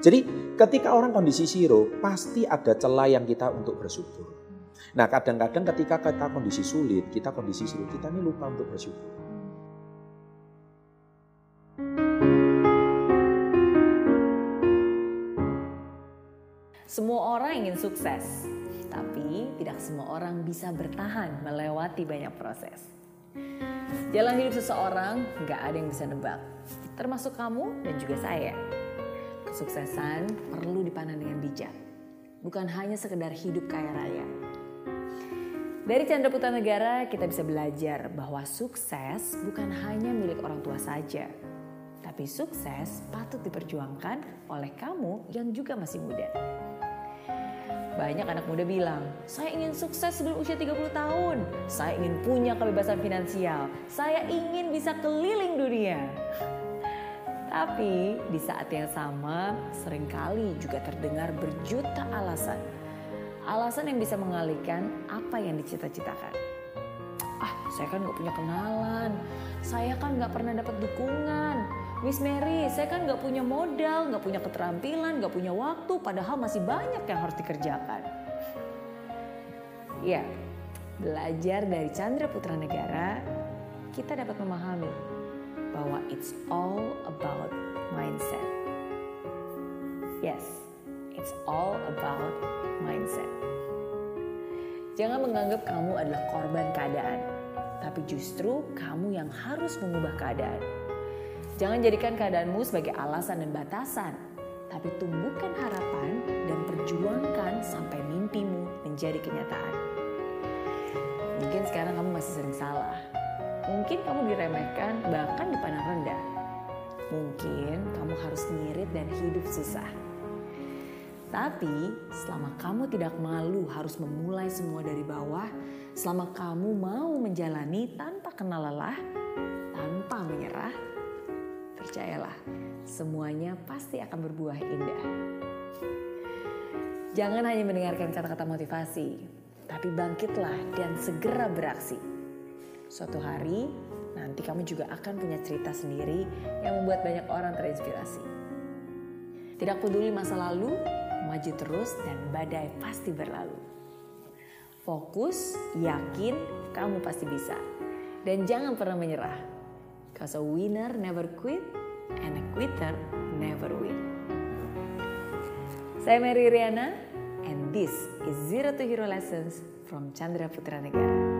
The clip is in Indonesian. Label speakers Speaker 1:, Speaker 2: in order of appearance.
Speaker 1: Jadi ketika orang kondisi zero, pasti ada celah yang kita untuk bersyukur. Nah kadang-kadang ketika kita kondisi sulit, kita kondisi sulit, kita ini lupa untuk bersyukur.
Speaker 2: Semua orang ingin sukses, tapi tidak semua orang bisa bertahan melewati banyak proses. Jalan hidup seseorang nggak ada yang bisa nebak, termasuk kamu dan juga saya. Kesuksesan perlu dipandang dengan bijak, bukan hanya sekedar hidup kaya raya. Dari Chandra Putra Negara kita bisa belajar bahwa sukses bukan hanya milik orang tua saja, tapi sukses patut diperjuangkan oleh kamu yang juga masih muda. Banyak anak muda bilang, saya ingin sukses sebelum usia 30 tahun. Saya ingin punya kebebasan finansial. Saya ingin bisa keliling dunia. Tapi di saat yang sama sering kali juga terdengar berjuta alasan. Alasan yang bisa mengalihkan apa yang dicita-citakan. Ah, saya kan gak punya kenalan. Saya kan gak pernah dapat dukungan. Miss Mary, saya kan gak punya modal, gak punya keterampilan, gak punya waktu, padahal masih banyak yang harus dikerjakan. Ya, belajar dari Chandra Putra Negara, kita dapat memahami bahwa it's all about all about mindset. Jangan menganggap kamu adalah korban keadaan, tapi justru kamu yang harus mengubah keadaan. Jangan jadikan keadaanmu sebagai alasan dan batasan, tapi tumbuhkan harapan dan perjuangkan sampai mimpimu menjadi kenyataan. Mungkin sekarang kamu masih sering salah. Mungkin kamu diremehkan bahkan dipandang rendah. Mungkin kamu harus ngirit dan hidup susah. Tapi selama kamu tidak malu harus memulai semua dari bawah, selama kamu mau menjalani tanpa kenal lelah, tanpa menyerah, percayalah semuanya pasti akan berbuah indah. Jangan hanya mendengarkan kata-kata motivasi, tapi bangkitlah dan segera beraksi. Suatu hari nanti kamu juga akan punya cerita sendiri yang membuat banyak orang terinspirasi. Tidak peduli masa lalu, maju terus dan badai pasti berlalu. Fokus, yakin kamu pasti bisa. Dan jangan pernah menyerah. Cause a winner never quit and a quitter never win. Saya Mary Riana and this is Zero to Hero Lessons from Chandra Putra Negara.